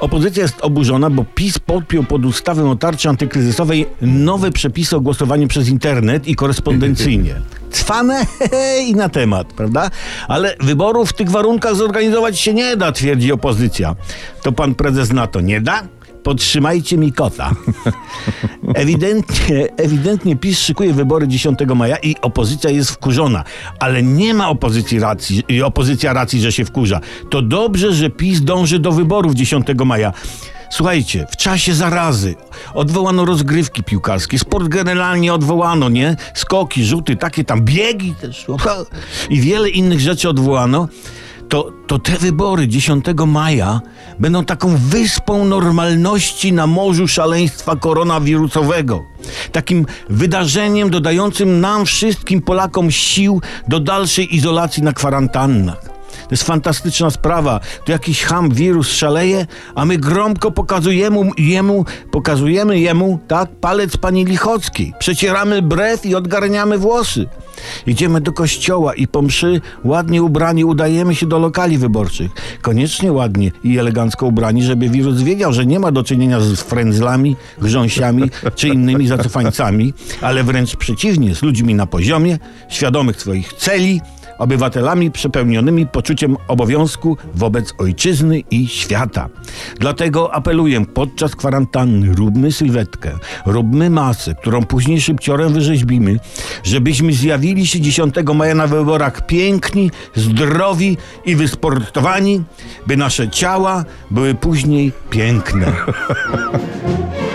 Opozycja jest oburzona, bo PiS podpiął pod ustawę o tarczy antykryzysowej nowe przepisy o głosowaniu przez internet i korespondencyjnie. Cwane i na temat, prawda? Ale wyborów w tych warunkach zorganizować się nie da, twierdzi opozycja. To pan prezes na to nie da? Podtrzymajcie mi kota. Ewidentnie, ewidentnie PiS szykuje wybory 10 maja i opozycja jest wkurzona. Ale nie ma opozycji racji, opozycja racji, że się wkurza. To dobrze, że PiS dąży do wyborów 10 maja. Słuchajcie, w czasie zarazy odwołano rozgrywki piłkarskie, sport generalnie odwołano, nie? Skoki, rzuty, takie tam biegi też i wiele innych rzeczy odwołano to, to te wybory 10 maja będą taką wyspą normalności na morzu szaleństwa koronawirusowego. Takim wydarzeniem dodającym nam wszystkim Polakom sił do dalszej izolacji na kwarantannach. To jest fantastyczna sprawa. Tu jakiś ham, wirus szaleje, a my gromko pokazujemy jemu, pokazujemy jemu, tak, palec pani Lichockiej. Przecieramy brew i odgarniamy włosy. Idziemy do kościoła i po mszy ładnie ubrani udajemy się do lokali wyborczych. Koniecznie ładnie i elegancko ubrani, żeby wirus wiedział, że nie ma do czynienia z frędzlami, grząsiami czy innymi zacofańcami, ale wręcz przeciwnie, z ludźmi na poziomie, świadomych swoich celi, obywatelami przepełnionymi poczuciem obowiązku wobec ojczyzny i świata. Dlatego apeluję podczas kwarantanny róbmy sylwetkę, róbmy masę, którą później szybciorem wyrzeźbimy, żebyśmy zjawili się 10 maja na wyborach piękni, zdrowi i wysportowani, by nasze ciała były później piękne.